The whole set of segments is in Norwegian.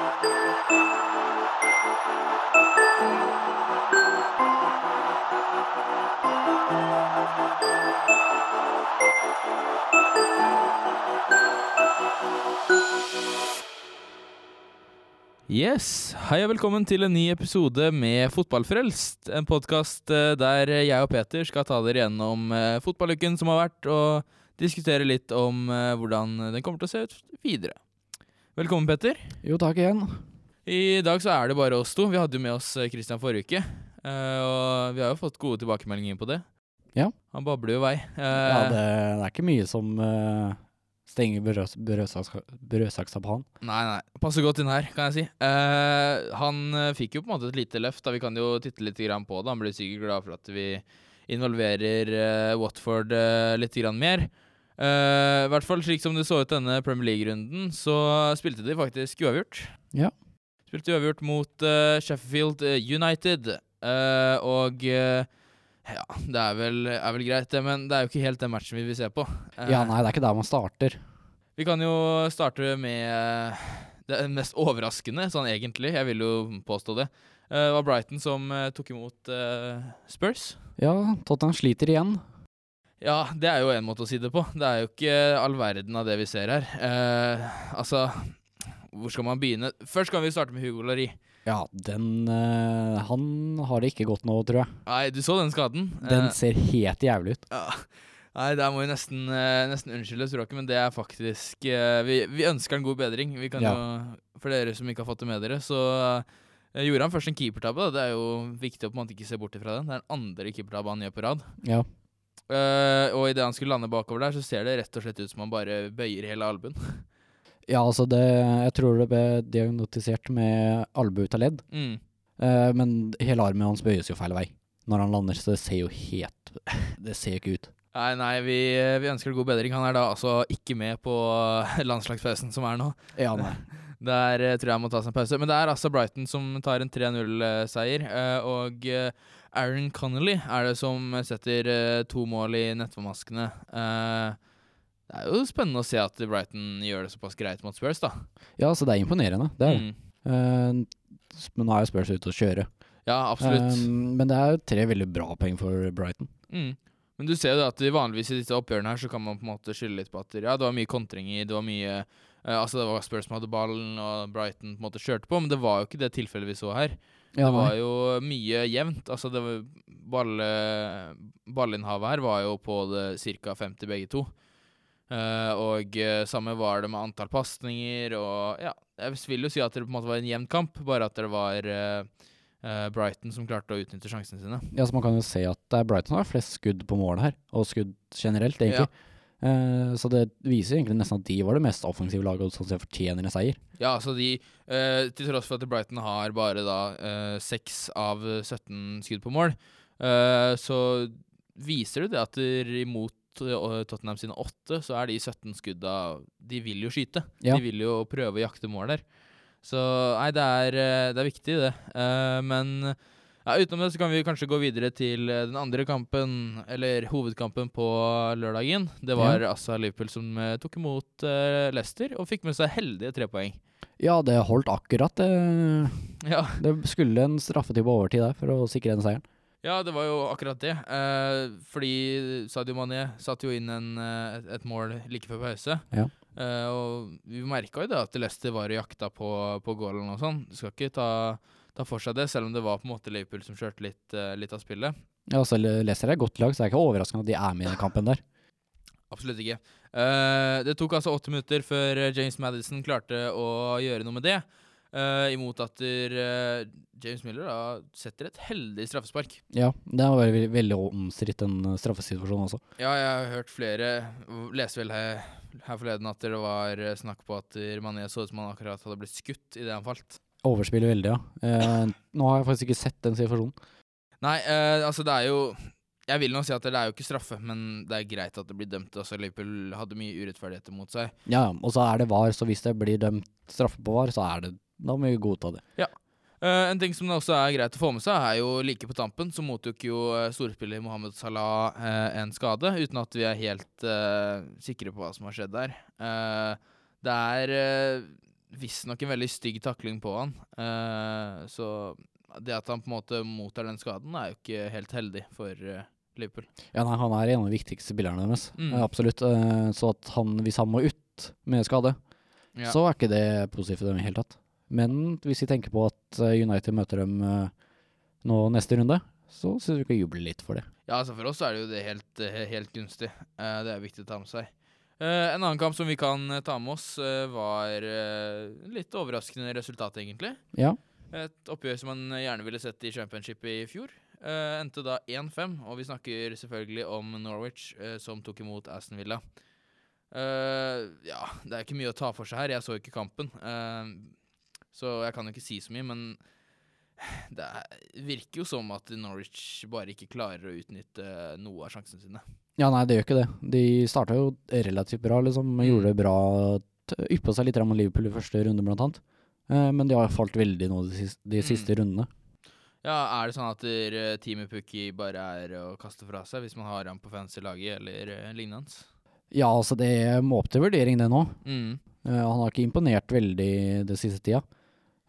Yes, Hei og velkommen til en ny episode med Fotballfrelst. En podkast der jeg og Peter skal ta dere gjennom eh, fotballuken som har vært, og diskutere litt om eh, hvordan den kommer til å se ut videre. Velkommen, Petter. Jo, takk igjen. I dag så er det bare oss to. Vi hadde jo med oss eh, Christian forrige uke. eh, Og vi har jo fått gode tilbakemeldinger på det. Ja. Han babler jo vei. Eh, Ja, det, det er ikke mye som stenger brød, brødsaksa, på han. Nei, nei. Passer godt inn her, kan jeg si. Eh, han fikk jo på en måte et lite løft. da Vi kan jo titte litt grann på det. Han blir sikkert glad for at vi involverer eh, Watford eh, litt grann mer. Eh, I hvert fall slik som det så ut denne Premier League-runden, så spilte de faktisk uavgjort. Ja. Spilte uavgjort mot uh, Sheffield United, uh, og eh, ja, det er vel, er vel greit, det, men det er jo ikke helt den matchen vi vil se på. Eh, Ja, nei, det er ikke der man starter. vi kan jo starte med eh, det mest overraskende, sånn egentlig. Jeg vil jo påstå det. Eh, Det var Brighton som eh, tok imot eh, Spurs. Ja, Tottenham sliter igjen. Ja, det er jo en måte å si det på. Det er jo ikke all verden av det vi ser her. Eh, altså, hvor skal man begynne? Først kan vi starte med Hugo Lari. Ja, den eh, Han har det ikke godt nå, tror jeg. Nei, du så den skaden? Den Eh, ser helt jævlig ut. ja. Nei, der må vi nesten, eh, nesten unnskylde tror jeg ikke, men det er faktisk eh, vi, vi ønsker en god bedring. Vi kan Ja. jo, For dere som ikke har fått det med dere, så eh, gjorde han først en keepertabbe. Det er jo viktig å på en måte ikke se bort ifra den. Det er den andre keepertabben han gjør på rad. Ja. Eh, og idet han skulle lande bakover der, så ser det rett og slett ut som han bare bøyer hele albuen. ja, altså det Jeg tror det ble diagnotisert med albue ut av ledd, Mm. Uh, men hele armen hans bøyes jo feil vei når han lander, så det ser jo helt Det ser jo ikke ut. Nei, nei, vi, vi ønsker god bedring. Han er da altså ikke med på landslagspausen som er nå. Ja, nei. Der eh, tror jeg han må ta seg en pause. Men det er altså Brighton som tar en 3-0-seier. eh, og Aaron Connolly er det som setter uh, to mål i nettformaskene. Uh, det er jo spennende å se at Brighton gjør det såpass greit mot Spurs, da. Ja, så det er imponerende. Det er det. Mm. Uh, men nå er jo Spurs ute å kjøre. Ja, absolutt. Men det er jo tre veldig bra poeng for Brighton. Mm. Men du ser jo at vanligvis i disse oppgjørene her så kan man på en måte skylde litt på at ja, det var mye kontringer, det var mye uh, Altså det var Spurs som hadde ballen, og Brighton på en måte kjørte på, men det var jo ikke det tilfellet vi så her. Ja, det var jo mye jevnt. Altså det var ball, ballinnhavet her var jo på det ca. 50 begge to. Uh, og eh, samme var det med antall pasninger og Ja, jeg vil jo si at det på en måte var en jevn kamp, bare at det var uh, Brighton som klarte å utnytte sjansene sine. Ja, så man kan jo se at det er Brighton som har flest skudd på målet her, og skudd generelt, egentlig. Eh, så det viser egentlig nesten at de var det mest offensive laget, og sånn sett fortjener en seier. Ja, så de eh, Til tross for at Brighton har bare da eh, 6 av 17 skudd på mål, eh, så viser det det at imot Tottenham sine 8, så er de 17 skudda De vil jo skyte. Ja. De vil jo prøve å jakte mål der. Så nei, det er, det er viktig, det. Eh, men ja, utenom det så kan vi kanskje gå videre til eh, den andre kampen, eller hovedkampen på lørdagen. Det var altså Liverpool som eh, tok imot uh, Leicester og fikk med seg heldige tre poeng. Ja, det holdt akkurat. Det, Ja, det skulle en straffetid på overtid der for å sikre den seieren. Ja, det var jo akkurat det. Eh, fordi Sadio Mané satte jo inn en, et mål like før pause. Ja. Eh, og vi merka jo det at Leicester var og jakta på, på goalen og sånn. Skal ikke ta, ta for seg det, selv om det var på en måte Liverpool som kjørte litt, uh, litt av spillet. Ja, så Leicester er et godt lag, så det er ikke overraskende at de er med i den kampen der. Absolutt ikke. Uh, det tok altså åtte minutter før eh, James Madison klarte å gjøre noe med det. Uh, imot at eh, James Miller da setter et heldig straffespark. Ja, det var veldig, veldig omstridt, den straffesituasjonen også. Ja, jeg har hørt flere lese vel her, her forleden at det var snakk på at Mané så ut som han akkurat hadde blitt skutt idet han falt. Overspiller veldig, ja. Eh, nå har jeg faktisk ikke sett den situasjonen. Nei, eh, altså det er jo Jeg vil nå si at det er jo ikke straffe, men det er greit at det blir dømt. Altså Liverpool hadde mye urettferdigheter mot seg. Ja, og så er det VAR, så hvis det blir dømt straffe på VAR, så er det Da må vi godta det. Eh, en ting som det også er greit å få med seg, er jo like på tampen så mottok jo uh, storspiller Mohammed Salah uh, en skade, uten at vi er helt sikre på hva som har skjedd der. Det er visstnok en veldig stygg takling på han. Uh, så det at han på en måte mottar den skaden, er jo ikke helt heldig for uh, Liverpool. Ja, nei, han er en av de viktigste spillerne deres. Mm. uh, absolutt. Eh, så at han, hvis han må ut med skade, Ja. så er ikke det positivt for dem i det hele tatt. Men hvis vi tenker på at United møter dem nå neste runde, så syns vi kan juble litt for det. Ja, altså For oss er det jo det helt, helt gunstig. Det er viktig å ta med seg. Eh, en annen kamp som vi kan eh, ta med oss, uh, var uh, litt overraskende resultat, egentlig. Ja. Et oppgjør som man gjerne ville sett i championship i fjor. Endte da 1-5, og vi snakker selvfølgelig om Norwich, som tok imot Aston Villa. Ja, det er ikke mye å ta for seg her. Jeg så ikke kampen, så jeg kan jo ikke si så mye, men det er, virker jo som at Norwich bare ikke klarer å utnytte noe av sjansene sine. Ja, nei, det gjør ikke det. De starta jo relativt bra, liksom. Mm. Gjorde det bra. Yppa seg litt mot Liverpool i første runde, blant annet. Eh, men de har falt veldig nå de, siste, de Mm. rundene. Ja, Er det sånn at uh, teamet Pukki bare er å kaste fra seg hvis man har han på fancy-laget eller uh, lignende? Ja, altså, det må opp til vurdering, det nå. Mm. Uh, han har ikke imponert veldig det siste tida.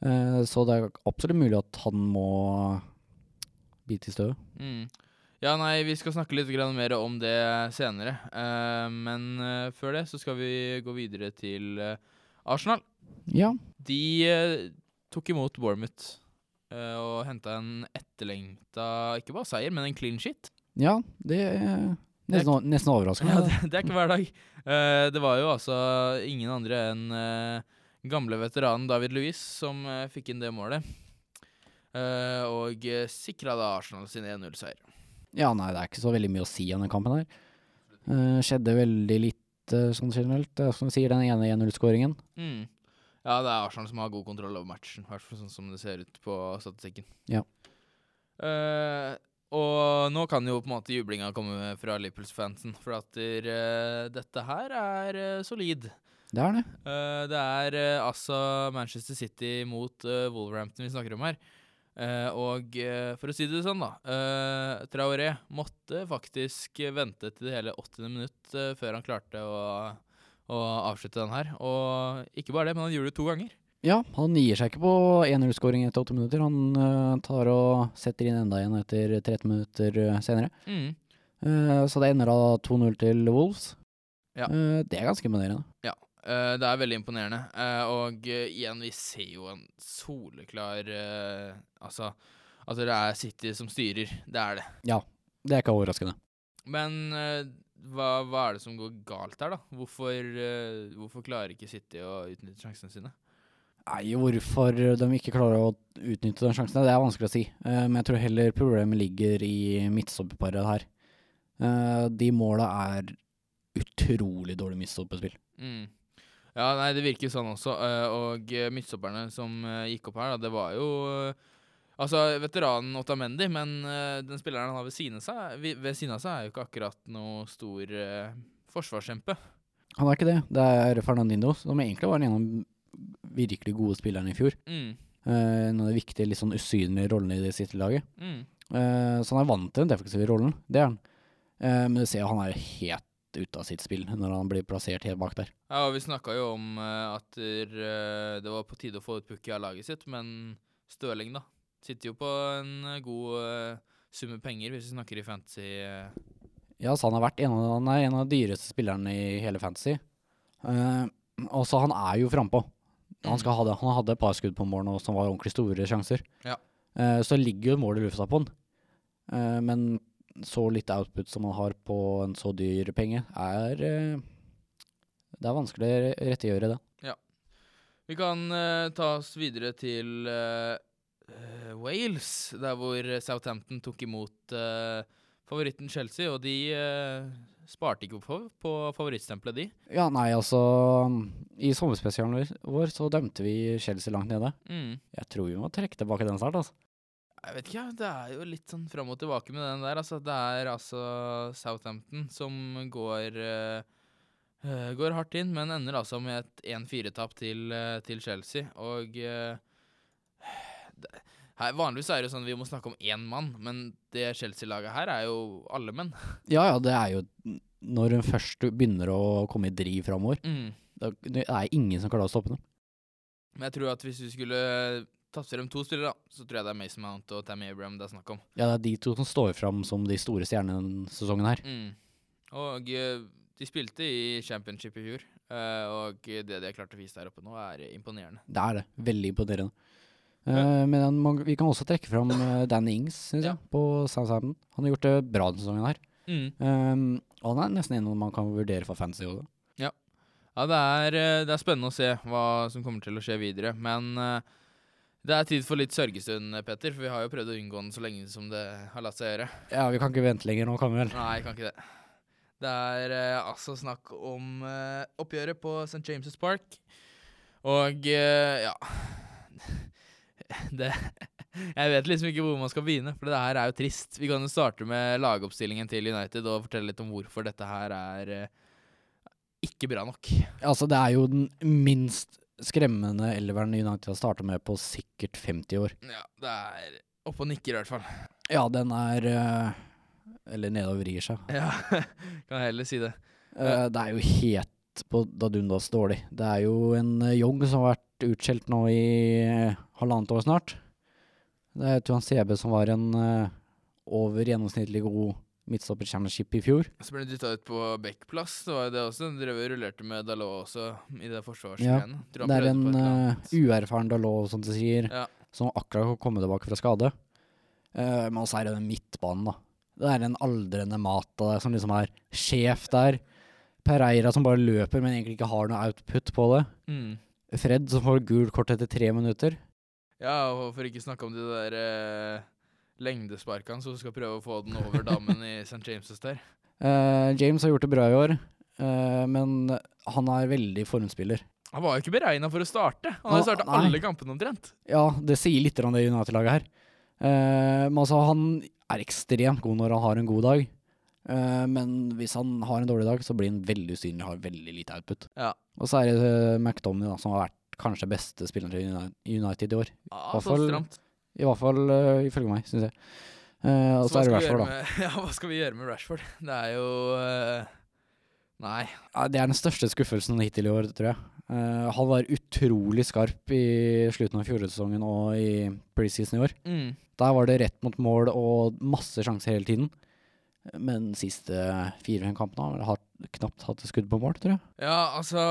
Uh, så det er absolutt mulig at han må bite i støvet. Mm. Ja, nei, vi skal snakke litt mer om det senere. Eh, men eh, før det så skal vi gå videre til eh, Arsenal. Ja. De tok imot Bournemouth og henta en etterlengta ikke bare seier, men en clean shit. ja, det er nesten, nesten overraskende. Ja, det, det er ikke hver dag. Det var jo altså ingen andre enn gamle veteranen David Louis som fikk inn det målet. Og sikra da Arsenal sin 1-0-seier. Ja, nei, det er ikke så veldig mye å si om den kampen her. Uh, skjedde veldig lite sånn generelt. Det er som du sier, den ene 1-0-skåringen. Mm. Ja, det er Arsenal som har god kontroll over matchen, i hvert fall sånn som det ser ut på statistikken. Ja. Uh, og nå kan jo på en måte jublinga komme fra Liverpools-fansen, for at eh, dette her er uh, solid. Det er det. Uh, det er altså Manchester City mot Wolverhampton vi snakker om her. Eh, og eh, for å si det sånn, da. Uh, Traoré måtte faktisk vente til det hele 80. minutt før han klarte å, å avslutte den her. Og ikke bare det, men han gjorde det to ganger. Ja, han gir seg ikke på 1-0-skåring etter åtte minutter. Han tar og setter inn enda en etter 13 minutter senere. Mm. Eh, så det ender da 2-0 til Wolves. Ja. Eh, det er ganske imponerende. Eh, det er veldig imponerende. Uh, og uh, igjen, vi ser jo en soleklar Altså, at det er City som styrer. Det er det. Ja. Det er ikke overraskende. Men hva, hva er det som går galt her, da? Hvorfor, hvorfor klarer ikke City å utnytte sjansene sine? Nei, hvorfor de ikke klarer å utnytte den sjansen, det er vanskelig å si. Men jeg tror heller problemet ligger i midtstopperparet her. De måla er utrolig dårlig midtstopperspill. Mm. Ja, nei, det virker sånn også. eh, og eh, midtstopperne som eh, gikk opp her, da, det var jo Altså, veteranen Otamendi, men den spilleren han har ved siden, av seg, ved siden av seg, er jo ikke akkurat noe stor forsvarskjempe. Han er ikke det. Det er Fernandino, som egentlig var en av de virkelig gode spillerne i fjor. Mm. En av de viktige, litt sånn usynlige rollene i det City-laget. Mm. Eh, så han er vant til den defensive rollen, det er han. Men du ser jo han er helt ute av sitt spill når han blir plassert helt bak der. Ja, og vi snakka jo om eh, at eh, det var på tide å få ut Pukki av laget sitt, men Støling, da. Sitter jo på en god eh, sum med penger, hvis vi snakker i fantasy. Ja, så han har vært en av, han er en av de dyreste spillerne i hele Fantasy. Uh, og så han er jo frampå. Han, ha det. han hadde et par skudd på mål nå som var ordentlig store sjanser. Ja. Uh, så ligger jo målet i lufta på han. Uh, men så litt output som man har på en så dyr penge, er eh, Det er vanskelig å re- rettegjøre det. Vi kan uh, ta oss videre til eh, Wales, der hvor Southampton tok imot uh, favoritten Chelsea, og de sparte ikke på, på favorittstempelet, de. Ja, nei, altså I sommerspesialen vår så dømte vi Chelsea langt nede. Mm. Jeg tror vi må trekke tilbake den snart, altså. Jeg vet ikke, det er jo litt sånn fram og tilbake med den der. Altså, det er altså Southampton som går eh, Går hardt inn, men ender altså med et 1-4-tap til, uh, til Chelsea. Og uh, det, her, Vanligvis er det jo sånn vi må snakke om én mann, men det Chelsea-laget her er jo alle menn. Ja, ja, det er jo Når hun først begynner å komme i driv framover, Mm. det det er ingen som klarer å stoppe dem. Men jeg tror at hvis vi skulle tatt frem to spillere, da, så tror jeg det er Mason Mount og Tammy Abraham det er snakk om. Ja, det er de to som står fram som de store stjernene denne sesongen her. Mm. Og eh, de spilte i championship i fjor, eh, og det de har klart å vise der oppe nå, er imponerende. Det er det. Veldig imponerende. Ja. men vi kan også trekke fram Dan Ings, syns Ja. jeg, på Southampton. Han har gjort det bra denne sesongen her. Mm. Um, og han er nesten en man kan vurdere for fantasy også. Ja, det er, eh, det er spennende å se hva som kommer til å skje videre, men eh, det er tid for litt sørgestund, Petter, for vi har jo prøvd å unngå den så lenge som det har latt seg gjøre. Ja, vi kan ikke vente lenger nå, kan vi vel? Nei, kan ikke det. Det er eh, altså snakk om eh, oppgjøret på St. James' Park. Og eh, ja Det Jeg vet liksom ikke hvor man skal begynne, for det her er jo trist. Vi kan jo starte med lagoppstillingen til United og fortelle litt om hvorfor dette her er eh, ikke bra nok. Altså, det er jo den minst skremmende elveren United har starta med på sikkert 50 år. Ja, det er oppe og nikker i hvert fall. Ja, den er uh, Eller nedover rir seg. Ja, kan jeg heller si det. Uh, det er jo helt på Dadundas dårlig. Det er jo en Young som har vært utskjelt nå i eh, halvannet år snart. Det er Tuan CB som var en eh, over gjennomsnittlig god midtstopper championship i fjor. Så ble han dytta ut på backplass. Det var jo det også. Drev og rullerte med Dalot også i det forsvarsgreiene. Ja, Det er en uh, uerfaren Dalot, som du sier, Ja. som akkurat har kommet tilbake fra skade. Uh, men også er det den midtbanen, da. Det er en aldrende Mata der, som liksom er sjef der. Pereira som bare løper, men egentlig ikke har noe output på det. Mm. Fred som får gult kort etter tre minutter. Ja, og for ikke snakke om de der eh, lengdesparkene som skal prøve å få den over dammen i St. James' der. Uh, James har gjort det bra i år, uh, men han er veldig formspiller. Han var jo ikke beregna for å starte. Han har jo starta alle kampene omtrent. Ja, det sier litt om det United-laget her. Uh, men altså, han er ekstremt god når han har en god dag. Uh, men hvis han har en dårlig dag, så blir han veldig usynlig og har veldig lite output. Ja. Og så er det McDomney da, som har vært kanskje beste spilleren til United i år. Ja, så stramt. I hvert fall uh, ifølge meg, syns jeg. Uh, og Så så er det Rashford, da. Ja, hva skal vi gjøre med Rashford? Det er jo uh, Nei. Ja, det er den største skuffelsen hittil i år, tror jeg. Uh, han var utrolig skarp i slutten av fjoråretsesongen og i preseason i år. Mm. Der var det rett mot mål og masse sjanser hele tiden. Men siste fire-fem kampene har knapt hatt skudd på mål, tror jeg. Ja, altså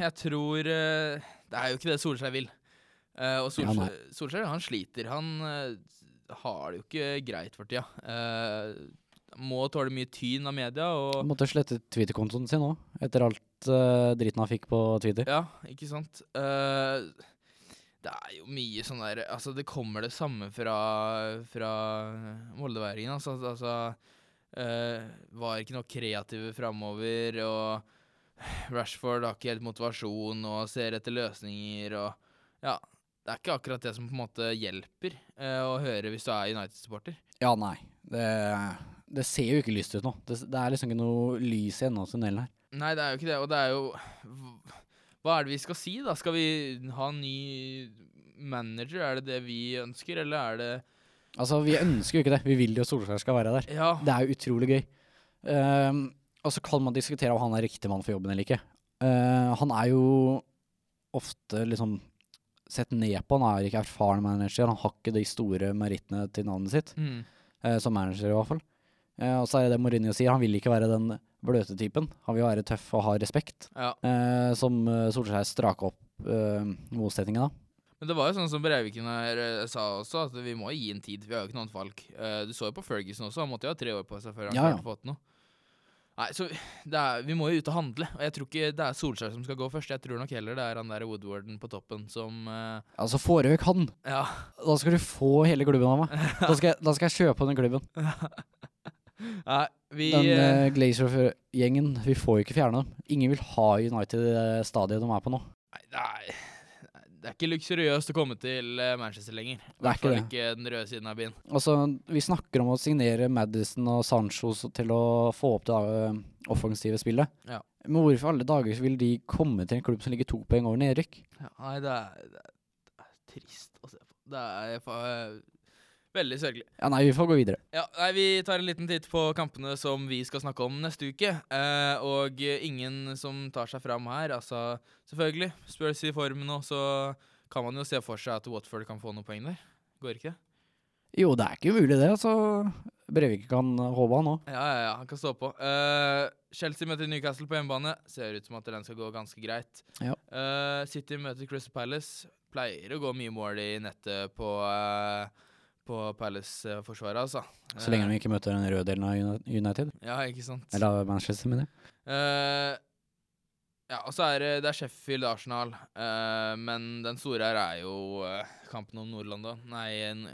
Jeg tror uh, Det er jo ikke det Solskjær vil. Eh, og Ja. Solskjær, Solskjær han sliter. Han uh, har det jo ikke greit for tida. Uh, må tåle mye tyn av media og Han måtte slette Twitter-kontoen sin òg, etter alt uh, dritten han fikk på Twitter. Ja, ikke sant. Det er jo mye sånn der Altså, det kommer det samme fra, fra moldeværingen. Altså, altså Var ikke noe kreative framover, og Rashford har ikke helt motivasjon og ser etter løsninger og Ja. Det er ikke akkurat det som på en måte hjelper eh, å høre hvis du er United-supporter. Ja, nei. Det, det ser jo ikke lyst ut nå. Det, det er liksom ikke noe lys i enden av tunnelen her. Nei, det er jo ikke det, og det er jo Hva er det vi skal si, da? Skal vi ha en ny manager? Er det det vi ønsker, eller er det Altså, vi ønsker jo ikke det. Vi vil jo at Solskjær skal være der. Ja. Det er jo utrolig gøy. Um, og så kan man diskutere om han er riktig mann for jobben eller ikke. Uh, han er jo ofte liksom sett ned på. Han er ikke erfaren manager. Han har ikke de store merittene til navnet sitt, Mm. eh, som manager i hvert fall. Eh, og så er det det Mourinho sier, han vil ikke være den bløte typen. Han vil være tøff og ha respekt, ja. eh, som uh, Solskjær straka opp eh, motsetningen da. Men det var jo sånn som Breiviken her eh, sa også, at vi må gi en tid. Vi har jo ikke noe annet valg. Eh, du så jo på Ferguson også, han måtte jo ha tre år på seg før han Ja, ja. klarte å få til noe. Nei, så er, vi må jo ut og handle. Og jeg tror ikke det er Solskjær som skal gå først. Jeg tror nok heller det er han der Woodwarden på toppen som uh... Altså, forøk han, Ja. da skal du få hele klubben av meg. Da skal jeg, da skal jeg kjøpe den klubben. Nei, vi Den eh, uh, Glazer-gjengen, vi får jo ikke fjerne dem. Ingen vil ha United i det stadiet de er på nå. Nei, er, det er ikke luksuriøst å komme til eh, Manchester lenger. I Det er hvert fall ikke den røde siden av byen. Altså, vi snakker om å signere Madison og Sancho til å få opp det uh, offensive spillet. Ja. Men hvorfor alle dager vil de komme til en klubb som ligger to poeng over nedrykk? Ja, nei, det er, det, er, det er trist å se på. Det er veldig sørgelig. Ja, nei, vi får gå videre. Ja, nei, Vi tar en liten titt på kampene som vi skal snakke om neste uke. Eh, og ingen som tar seg fram her. Altså, selvfølgelig, Spurs i form nå, så kan man jo se for seg at Watford kan få noen poeng der. Går ikke det? Jo, det er ikke umulig det, altså. Brevik kan håpe han òg. Ja, ja, ja, han kan stå på. Uh, Chelsea møter Newcastle på hjemmebane. Ser ut som at den skal gå ganske greit. Ja. Uh, City møter Crystal Palace. Pleier å gå mye mål i nettet på, uh, på Palace-forsvaret, altså. Så lenge de ikke møter den røde delen av United. Ja, ikke sant. Eller Manchester, mener jeg. Uh, ja, og så er det, det er Sheffield-Arsenal. uh, men den store her er jo eh, kampen om Nord-London. Nei,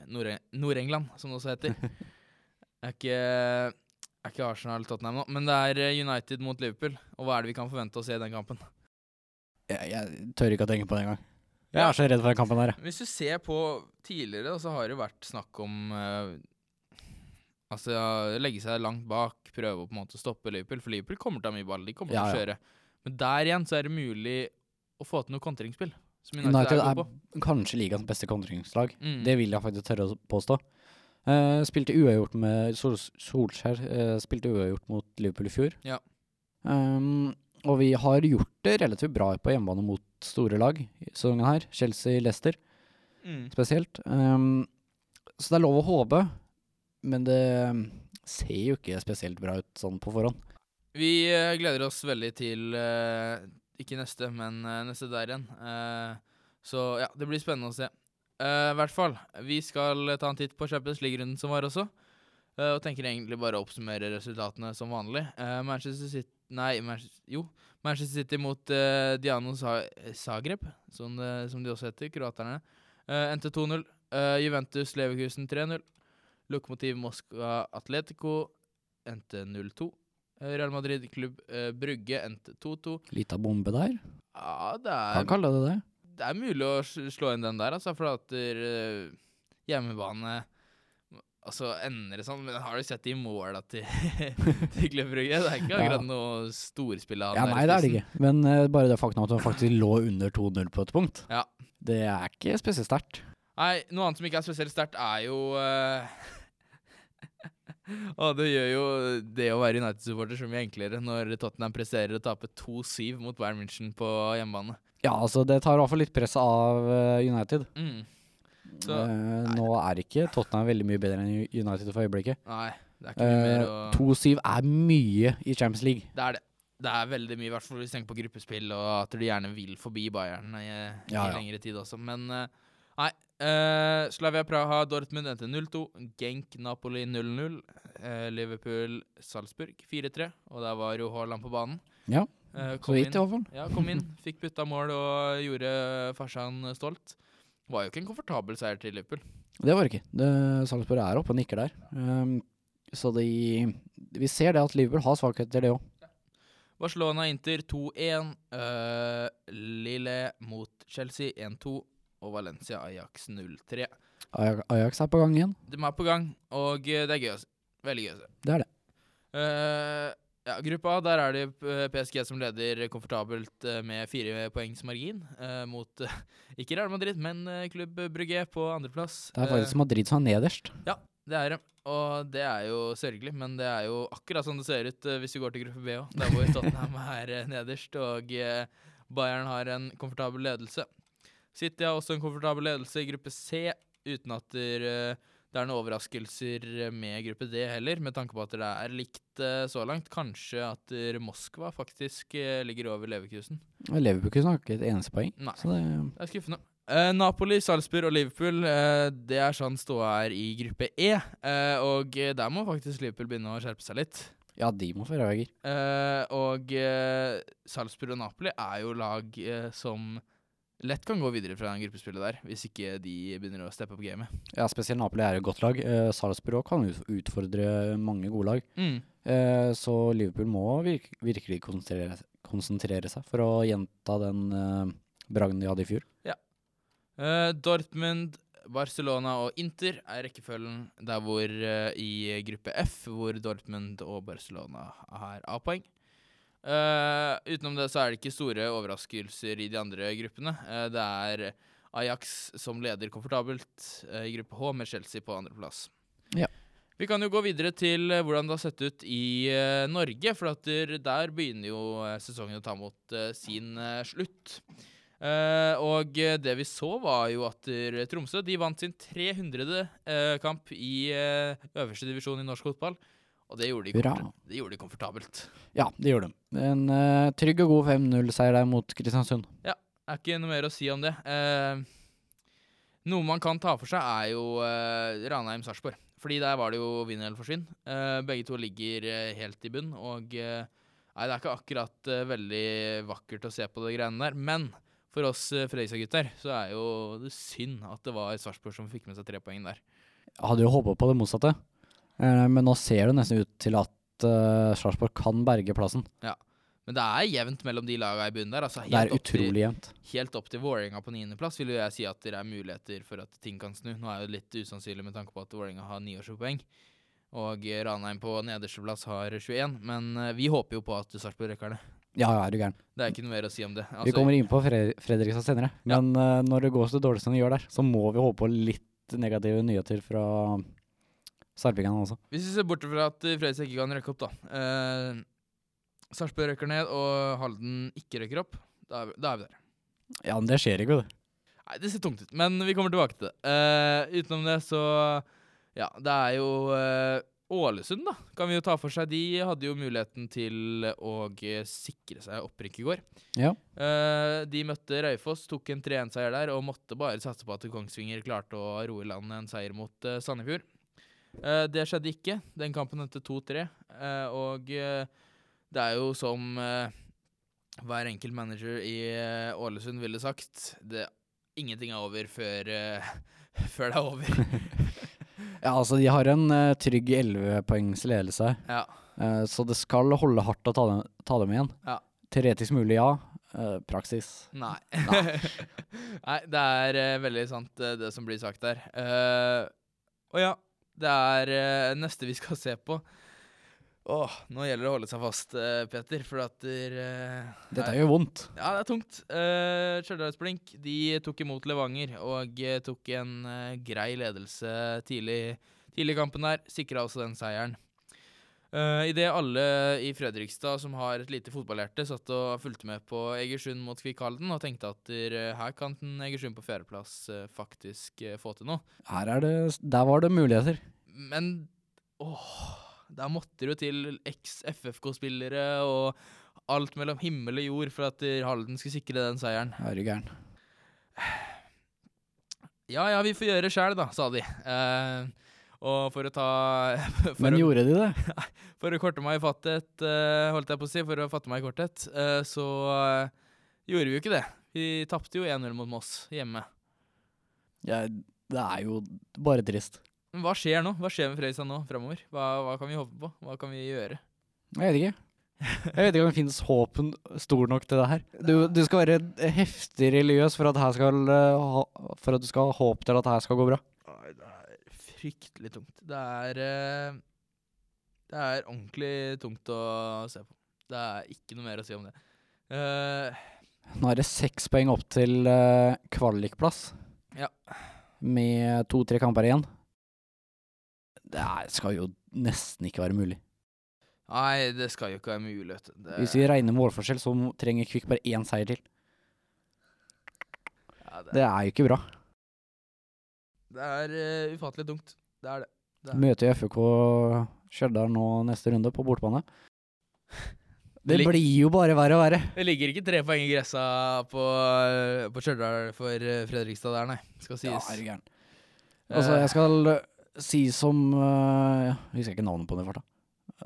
Nord-England, Nord-England, som det også heter. er ikke, er ikke Arsenal-Tottenham nå, men det er eh, United mot Liverpool. Og hva er det vi kan forvente å se i den kampen? Jeg, jeg tør ikke å tenke på det engang. Jeg er så redd for den kampen her. Hvis du ser på tidligere, så har det vært snakk om uh, Altså legge seg langt bak, prøve å på en måte stoppe Liverpool. For Liverpool kommer til å ha mye ball, de kommer Ja, til å ja. kjøre. Men der igjen så er det mulig å få til noe kontringsspill. Som United, United er er på. kanskje ligaens beste kontringslag. Mm. Det vil jeg faktisk tørre å påstå. Uh, spilte uavgjort med Sol Solskjær. Uh, spilte uavgjort mot Liverpool i fjor. Ja. Um, og vi har gjort det relativt bra på hjemmebane mot store lag i sesongen her. Chelsea, Leicester Mm. spesielt. Um, så det er lov å håpe, men det ser jo ikke spesielt bra ut sånn på forhånd. Vi uh, gleder oss veldig til uh, Ikke neste, men uh, neste der igjen. Så ja, det blir spennende å se. I hvert fall. Vi skal ta en titt på Champions League-runden som var også. og tenker egentlig bare å oppsummere resultatene som vanlig. Manchester City Nei, jo. Manchester City mot uh, Diano Zagreb, som, det, som de også heter, kroaterne. Uh, endte 2-0. Eh, Juventus Leverkusen 3-0. Lokomotiv Moskva Atletico endte 0-2. Eh, Real Madrid klubb Brugge endte 2-2. Lita bombe der. Ja, det Kan er, kalle det det. det er mulig å slå inn den der, altså, for at eh, hjemmebane så ender det sånn, men har du sett de måla til, til Klubb Brugge? Det er ikke Ja. akkurat noe storspill av Ja, nei, det er det ikke. Men uh, bare det faktum at han faktisk lå under 2-0 på et punkt, Ja. det er ikke spesielt sterkt. Nei, noe annet som ikke er spesielt sterkt, er jo uh, Og det gjør jo det å være United-supporter så mye enklere når Tottenham presterer å tape 2-7 mot Bayern München på hjemmebane. Ja, altså det tar i hvert fall litt press av eh, United. Mm. Så- uh, nå er ikke Tottenham veldig mye bedre enn United for øyeblikket. Nei, det er ikke mye mer Eh, å 2-7 er mye i Champions League. Det er det. Det er veldig mye, i hvert fall hvis du tenker på gruppespill, og at de gjerne vil forbi Bayern i, i Ja, ja. lengre tid også. Men eh, nei. Uh, Slavia Praha, Dortmund endte 0-2. Genk, Napoli 0-0. Uh, Liverpool, Salzburg 4-3. Og der var jo Haaland på banen. Ja, Uh, Så kom vidt i hvert fall. Ja, kom inn, fikk putta mål og gjorde farsan stolt. Var jo ikke en komfortabel seier til Liverpool. Det var det ikke. Det, Salzburg er oppe og nikker der. Um, så de Vi ser det at Liverpool har svakheter, det òg. Barcelona Inter 2-1. Uh, Lille mot Chelsea 1-2. Og Valencia Ajax 0-3. Ajax er på gang igjen. De er på gang, og eh, det er gøy å se. Veldig gøy å se. Det er det. Eh, ja, Gruppa A, der er det eh, PSG som leder komfortabelt eh, med fire poengs margin. eh, mot eh, ikke Real Madrid, men eh, Klubb Brugge på andreplass. Det er faktisk Madrid som er nederst. Ja, det er det. Og det er jo sørgelig, men det er jo akkurat sånn det ser ut eh, hvis du går til gruppe B òg, der hvor Tottenham er eh, nederst og eh, Bayern har en komfortabel ledelse. City har også en komfortabel ledelse i gruppe C, uten at der, eh, det er noen overraskelser med gruppe D heller, med tanke på at det er likt eh, så langt. Kanskje at Moskva faktisk eh, ligger over Leverkusen. Leverkusen har ikke et eneste poeng. Nei. Det, Det er skuffende. Uh, Napoli, Salzburg og Liverpool, uh, det er sånn ståa er i gruppe E. Uh, og eh, der må faktisk Liverpool begynne å skjerpe seg litt. ja, de må få rødvegger. Eh, og eh, Salzburg og Napoli er jo lag eh, som lett kan gå videre fra gruppespillet der, hvis ikke de begynner å steppe opp gamet. Ja, spesielt Napoli er et godt lag. Eh, Salzburg kan utfordre mange gode lag. Mm. Eh, så Liverpool må virke, virkelig konsentrere, konsentrere seg for å gjenta den eh, bragden de hadde i fjor. Eh, Dortmund, Barcelona og Inter er rekkefølgen der hvor eh, i gruppe F, hvor Dortmund og Barcelona har A-poeng. Eh, utenom det så er det ikke store overraskelser i de andre gruppene. Uh, det er Ajax som leder komfortabelt uh, i gruppe H, med Chelsea på andreplass. Ja. Vi kan jo gå videre til hvordan det har sett ut i Norge, for der, der begynner jo sesongen å ta mot sin slutt. Og det vi så, var jo at Tromsø de vant sin 300. eh, kamp i øverste divisjon i norsk fotball. Og det gjorde de, Hurra. det gjorde de komfortabelt. Ja, det gjorde de. En uh, trygg og god 5-0-seier der mot Kristiansund. Det er ikke noe mer å si om det. Uh, noe man kan ta for seg, er jo uh, Ranheim-Sarpsborg. Fordi der var det jo vinn eller forsvinn. Eh, begge to ligger helt i bunn. Og nei, det er ikke akkurat veldig vakkert å se på de greiene der. Men for oss uh, Fredrikstad-gutter så er jo det synd at det var Sarpsborg som fikk med seg tre poeng der. Jeg hadde jo håpa på det motsatte, men nå ser det nesten ut til at uh, Sarpsborg kan berge plassen. Ja. Men det er jevnt mellom de lagene i bunnen der. Altså Det er utrolig til, jevnt. helt opp til Vålerenga på niendeplass vil jo jeg si at det er muligheter for at ting kan snu. Nå er det litt usannsynlig med tanke på at Vålerenga har 29 poeng. Og eh, Ranheim på nedersteplass har 21. Men eh, vi håper jo på at Sarpsborg rekker det. Ja, ja, er du gæren. Det er ikke noe mer å si om det. Vi Altså, kommer inn på Fre Fredrikstad senere, Ja. men eh, når det går så dårlig som det gjør der, så må vi håpe på litt negative nyheter fra sarpingene også. Hvis vi ser bort fra at eh, Fredrikstad ikke kan rekke opp, da. Eh, Sarpsborg røkker ned, og Halden ikke røkker opp. Da er, vi, da er vi der. Ja, men det skjer ikke, det. Nei, det ser tungt ut, men vi kommer tilbake til det. Eh, utenom det, så Ja, det er jo eh, Ålesund, da, kan vi jo ta for seg. De hadde jo muligheten til å eh, sikre seg opprykk i går. Ja. Uh, de møtte Raufoss, tok en 3-1-seier der, og måtte bare satse på at Kongsvinger klarte å roe i land en seier mot uh, Sandefjord. Eh, det skjedde ikke. Den kampen endte 2-3, Uh, og eh, det er jo som eh, hver enkelt manager i eh, Ålesund ville sagt det, Ingenting er over før, eh, før det er over. Ja, altså, de har en eh, trygg 11 poengs ledelse ja. eh, så det skal holde hardt å ta dem, ta dem igjen. Ja. Teoretisk mulig, ja. Uh, praksis. Nei. Nei, det er uh, veldig sant, uh, det som blir sagt der. Eh, og ja, det er eh, neste vi skal se på. Åh, nå gjelder det å holde seg fast, eh, Peter, for at der, eh, Dette gjør vondt. Ja, det er tungt. Uh, Stjørdalsblink de tok imot Levanger og tok en grei ledelse tidlig, tidlig i kampen der. Sikra også den seieren. Uh, Idet alle i Fredrikstad som har et lite fotballhjerte, satt og fulgte med på Egersund mot Kvikk Halden og tenkte at eh, her kan Egersund på fjerdeplass uh, faktisk uh, få til noe. Her er det Der var det muligheter. Men åh, der måtte det jo til eks-FFK-spillere og alt mellom himmel og jord for at Halden skulle sikre den seieren. Er du gæren. Ja ja, vi får gjøre det sjæl, da, sa de. Eh, og for å ta for, Men å, gjorde de det? for å korte meg i fattet, eh, holdt jeg på å si, for å fatte meg i korthet, eh, så eh, gjorde vi jo ikke det. Vi tapte jo 1-0 mot Moss hjemme. Ja, det er jo bare trist. Men hva skjer nå? Hva skjer med Fredrikstad nå framover? Hva, hva kan vi håpe på? Hva kan vi gjøre? Jeg vet ikke. Jeg vet ikke om det finnes håp stor nok til det her. Du, du skal være heftig religiøs for at, skal, for at du skal ha håp til at det her skal gå bra. Fryktelig tungt. Det er eh, Det er ordentlig tungt å se på. Det er ikke noe mer å si om det. Uh, Nå er det seks poeng opp til uh, kvalikplass. Ja. Med to-tre kamper igjen. Det skal jo nesten ikke være mulig. nei, det skal jo ikke være mulig. Det, Hvis vi regner målforskjell, så trenger Kvikk bare én seier til. ja, det, Det er jo ikke bra. Det er uh, ufattelig tungt. Det er det. det er. Møter FK Stjørdal nå neste runde, på bortbane. Det det blir jo bare verre og verre. Det ligger ikke tre poeng i gressa på, eh, på Stjørdal for eh, Fredrikstad der, nei. Skal Ja, sies. gæren. Altså, jeg skal si som uh, Jeg husker ikke navnet på den i farta.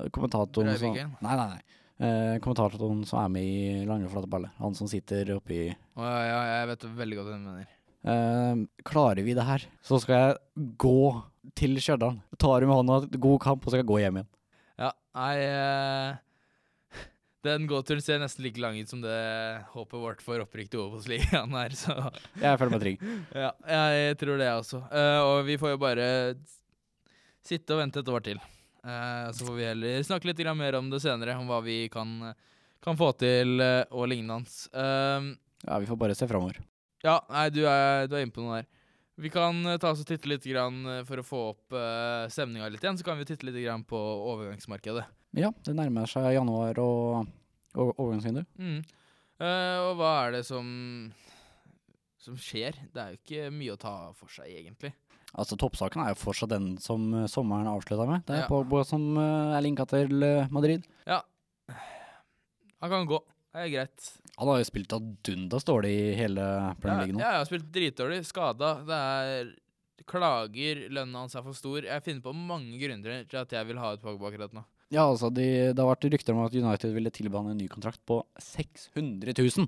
Kommentatoren som Nei, nei, nei. Uh, kommentatoren som er med i Lange flate baller. Han som sitter oppi oh, ja, ja, jeg vet veldig godt hva du mener. Uh, Klarer vi det her, så skal jeg gå til Stjørdal. Tar med hånda, god kamp, og så skal jeg gå hjem igjen. Ja, nei eh, Den gåturen ser nesten like lang ut som det håpet vårt for opprykk til Obos-ligaen er, så Jeg føler meg trygg. ja, jeg tror det, jeg også. Uh, og vi får jo bare sitte og vente et år til. Uh, så får vi heller snakke litt mer om det senere, om hva vi kan, kan få til uh, og lignende. Uh, Ja, vi får bare se framover. Ja, nei, du er, du er inne på noe der. Vi kan eh, ta oss og titte litt grann, eh, for å få opp uh, stemninga litt igjen. Så kan vi titte litt grann på overgangsmarkedet. Ja, det nærmer seg januar og, og overgangsvindu. Mm. Uh, og hva er det som som skjer? Det er jo ikke mye å ta for seg, egentlig. Altså Toppsaken er jo fortsatt den som eh, sommeren avslutta med. Det er Ja. Pogba som uh, er linka til eh, Madrid. Ja. Han kan gå. Det er greit. Han har jo spilt av dundas dårlig i hele Premier League nå. Ja, jeg har spilt dritdårlig. Skada. Det er klager. Lønna hans er for stor. Jeg finner på mange grunner til at jeg vil ha ut Pogba akkurat nå. Ja, altså de, Det har vært rykter om at United ville tilby han en ny kontrakt på 600 000.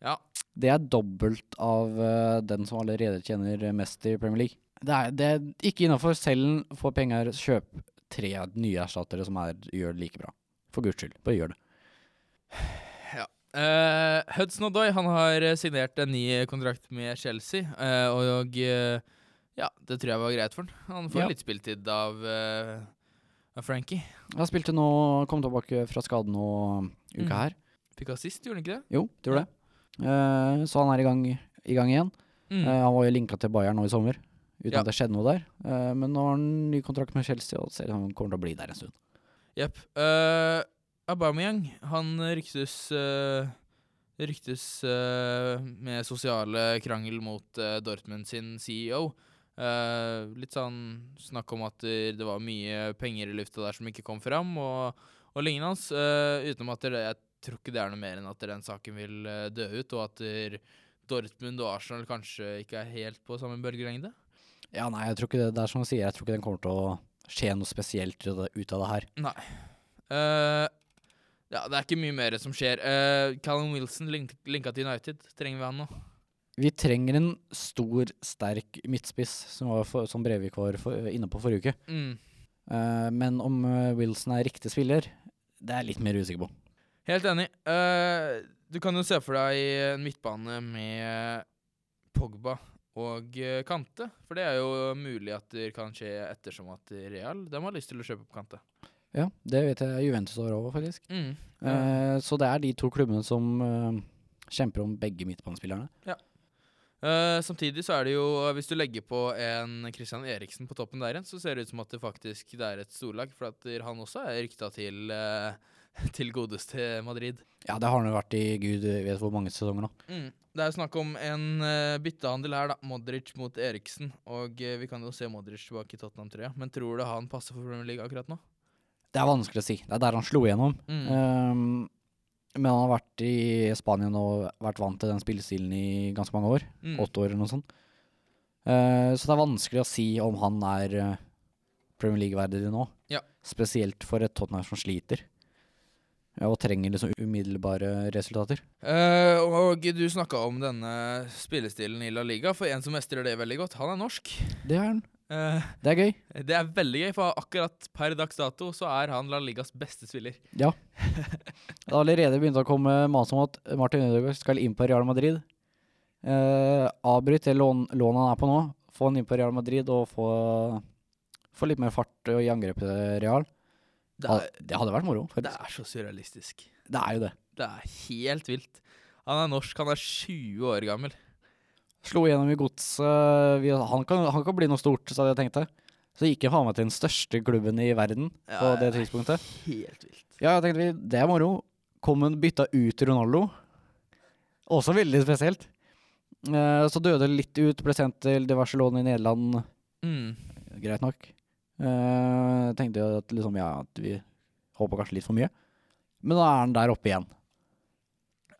Ja. Det er dobbelt av uh, den som allerede tjener mest i Premier League. Det er, det er ikke innafor. Selv få penger, kjøp tre nye erstattere som er, gjør det like bra. For guds skyld, bare gjør det. Uh, Hudson Odoi han har signert en ny kontrakt med Chelsea, uh, og uh, ja, det tror jeg var greit for han. Han får Ja. litt spiltid av, av Frankie. Han spilte nå, kom tilbake fra skade nå uka Mm. her. Fikk assist, gjorde han ikke det? Jo, det gjorde det. Så han er i gang, i gang igjen. Mm. Han var jo linka til Bayern nå i sommer, uten Ja. at det skjedde noe der. Men nå har han ny kontrakt med Chelsea, og ser ut som han kommer til å bli der en stund. Jepp. Uh, Aubameyang, han ryktes uh, Ryktes uh, med sosiale krangel mot uh, Dortmund sin CEO. Litt sånn snakk om at det var mye penger i lufta der som ikke kom fram, og, og lignende. hans, utenom at det, jeg tror ikke det er noe mer enn at den saken vil dø ut, og at Dortmund og Arsenal kanskje ikke er helt på samme bølgelengde. Ja, nei, jeg tror ikke det, det er som han sier, jeg tror ikke den kommer til å skje noe spesielt ut av det, her. Nei. Eh, ja, det er ikke mye mer som skjer. Uh, Callum Wilson link linka til United. Trenger vi han nå? Vi trenger en stor, sterk midtspiss, som, var for, som Brevik var for, inne på forrige uke. Mm. Uh, men om uh, Wilson er riktig spiller, det er jeg litt mer usikker på. Helt enig. Uh, du kan jo se for deg en midtbane med Pogba og Kante. For det er jo mulig at det kan skje ettersom at Real de har lyst til å kjøpe opp Kante. Ja, det vet jeg Juventus har over, faktisk. Mm. Uh, så det er de to klubbene som uh, kjemper om begge midtbanespillerne. Eh, samtidig så er det jo, hvis du legger på en Christian Eriksen på toppen der igjen, så ser det ut som at det faktisk det er et storlag. For at han også er rykta til, uh, til godeste Madrid. Ja, det har han jo vært i gud vet hvor mange sesonger nå. Mm. Det er snakk om en uh, byttehandel her, da. Modric mot Eriksen. Og vi kan jo se Modric tilbake i Tottenham-trøya. Men tror du han passer for Premier League akkurat nå? Det er vanskelig å si. Det er der han slo igjennom. Mm. Um, men han har vært i Spania og vært vant til den spillestilen i ganske mange år. Mm. Åtte år eller noe sånt. Uh, så det er vanskelig å si om han er eh, Premier League-verdig nå. Ja. Spesielt for et Tottenham som sliter. Ja, og trenger liksom umiddelbare resultater. Uh, og du snakka om denne spillestilen i La Liga. For en som mestrer det veldig godt, han er norsk. Det er han. Eh, Det er gøy. det er veldig gøy, for akkurat per dags dato så er han La Ligas beste spiller. Ja. Det har allerede begynt å komme mas om at Martin Ødegaard skal inn på Real Madrid. Uh, avbryt det lånet han er på nå. Få han inn på Real Madrid og få, få litt mer fart i angrepet Real. Det er, Det hadde vært moro. det er så surrealistisk. Det er jo det. Det er helt vilt. Han er norsk, han er 20 år gammel. Slo igjennom i godset. Han, kan- han kan bli noe stort, så hadde jeg tenkt det. Så gikk jeg faen meg til den største klubben i verden på det tidspunktet. Helt vilt. Ja, jeg tenkte vi, det er moro. Kom hun bytta ut Ronaldo. Også veldig spesielt. Eh, så døde litt ut, ble sendt til diverse lån i Nederland. Mm. Greit nok. Eh, tenkte at liksom, ja, at vi håpa kanskje litt for mye. Men nå er han der oppe igjen.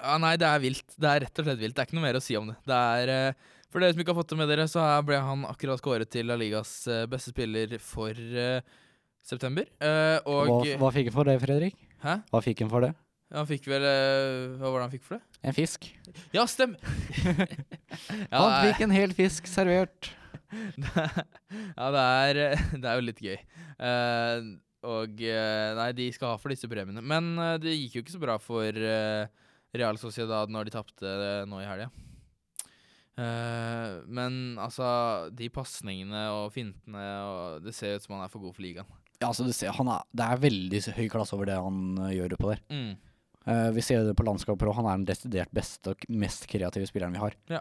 Ja, nei, det er vilt. Det er rett og slett vilt. Det er ikke noe mer å si om det. Det er, eh, For dere som ikke har fått det med dere, så ble han akkurat kåret til La Ligas eh, beste spiller for uh, september. Uh, og Hva, hva fikk han for det, Fredrik? Hæ? Hva fikk han for det? Han fikk vel uh, Hva var det han fikk for det? En fisk. Ja, stem! ja, han fikk en hel fisk servert. ja, det er, det er jo litt gøy. Og Nei, de skal ha for disse premiene. Men det gikk jo ikke så bra for eh, Real Sociedad når de tapte eh, nå i helga. Uh, men altså, de pasningene og fintene og Det ser ut som han er for god for ligaen. Ja, altså, du ser, han er, det er veldig høy klasse over det han uh, gjør oppå der. Mm. Uh, vi ser det på landskapet, og han er den desidert beste og mest kreative spilleren vi har. Ja.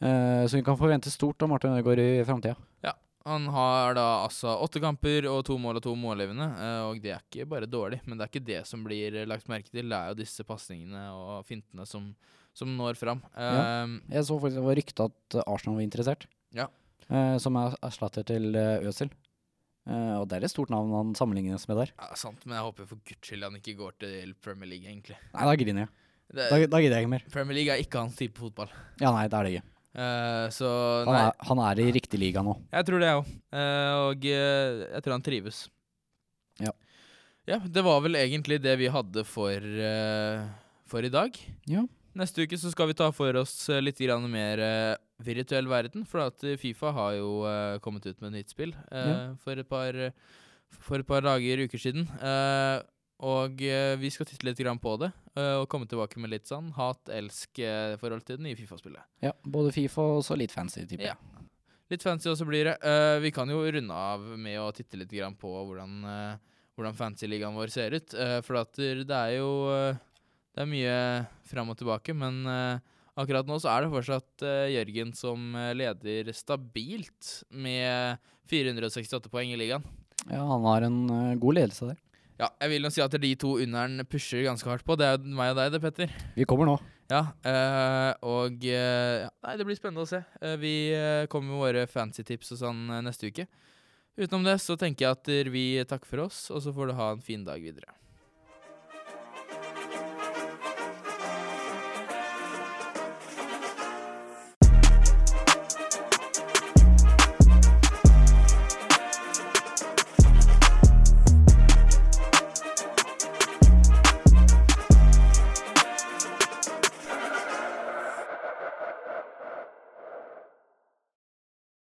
Eh, så vi kan forvente stort av Martin Ødegaard i framtida. Han har da altså åtte kamper og to mål og to mållevende, eh, og det er ikke bare dårlig, men det er ikke det som blir eh, lagt merke til. Det er jo disse pasningene og fintene som, som når fram. Ja. Um, Jeg så faktisk det var rykte at Arsenal var interessert. Ja. Uh, som er erstatter til Øzil. Uh, og det er et stort navn han sammenlignes med der. ja, sant, men jeg håper for guds skyld han ikke går til Premier League, egentlig. Nei, da griner jeg. Det, Da, da gidder jeg ikke mer. Premier League er ikke hans type fotball. Ja, nei, det er det ikke. Eh, så Han er, han er i riktig liga nå. jeg tror det, jeg òg. og uh, jeg tror han trives. Ja. Ja, det var vel egentlig det vi hadde for, eh, for i dag. Ja. Neste uke så skal vi ta for oss eh, litt grann mer eh, virtuell verden, for at eh, Fifa har jo eh, kommet ut med et nytt spill eh, Ja. for, et par, for et par dager, uker siden. Eh, og eh, vi skal titte litt grann på det, eh, og komme tilbake med litt sånn hat-elsk-forhold til det nye Fifa-spillet. Ja, både Fifa og så litt fancy, tipper jeg. Ja. Litt fancy også blir det. Eh, vi kan jo runde av med å titte litt grann på hvordan, hvordan fancy-ligaen vår ser ut. eh, for at det er jo eh, Det er mye fram og tilbake, men eh, akkurat nå så er det fortsatt eh, Jørgen som eh, leder stabilt med 468 poeng i ligaen. Ja, han har en eh, god ledelse der. Ja, jeg vil nå si at de to under'n pusher ganske hardt på. Det er jo meg og deg, det, Petter. Vi kommer nå. Ja, øh, og eh, ja, Nei, det blir spennende å se. Eh, vi kommer med våre fancy tips og sånn neste uke. Utenom det så tenker jeg at vi takker for oss, og så får du ha en fin dag videre.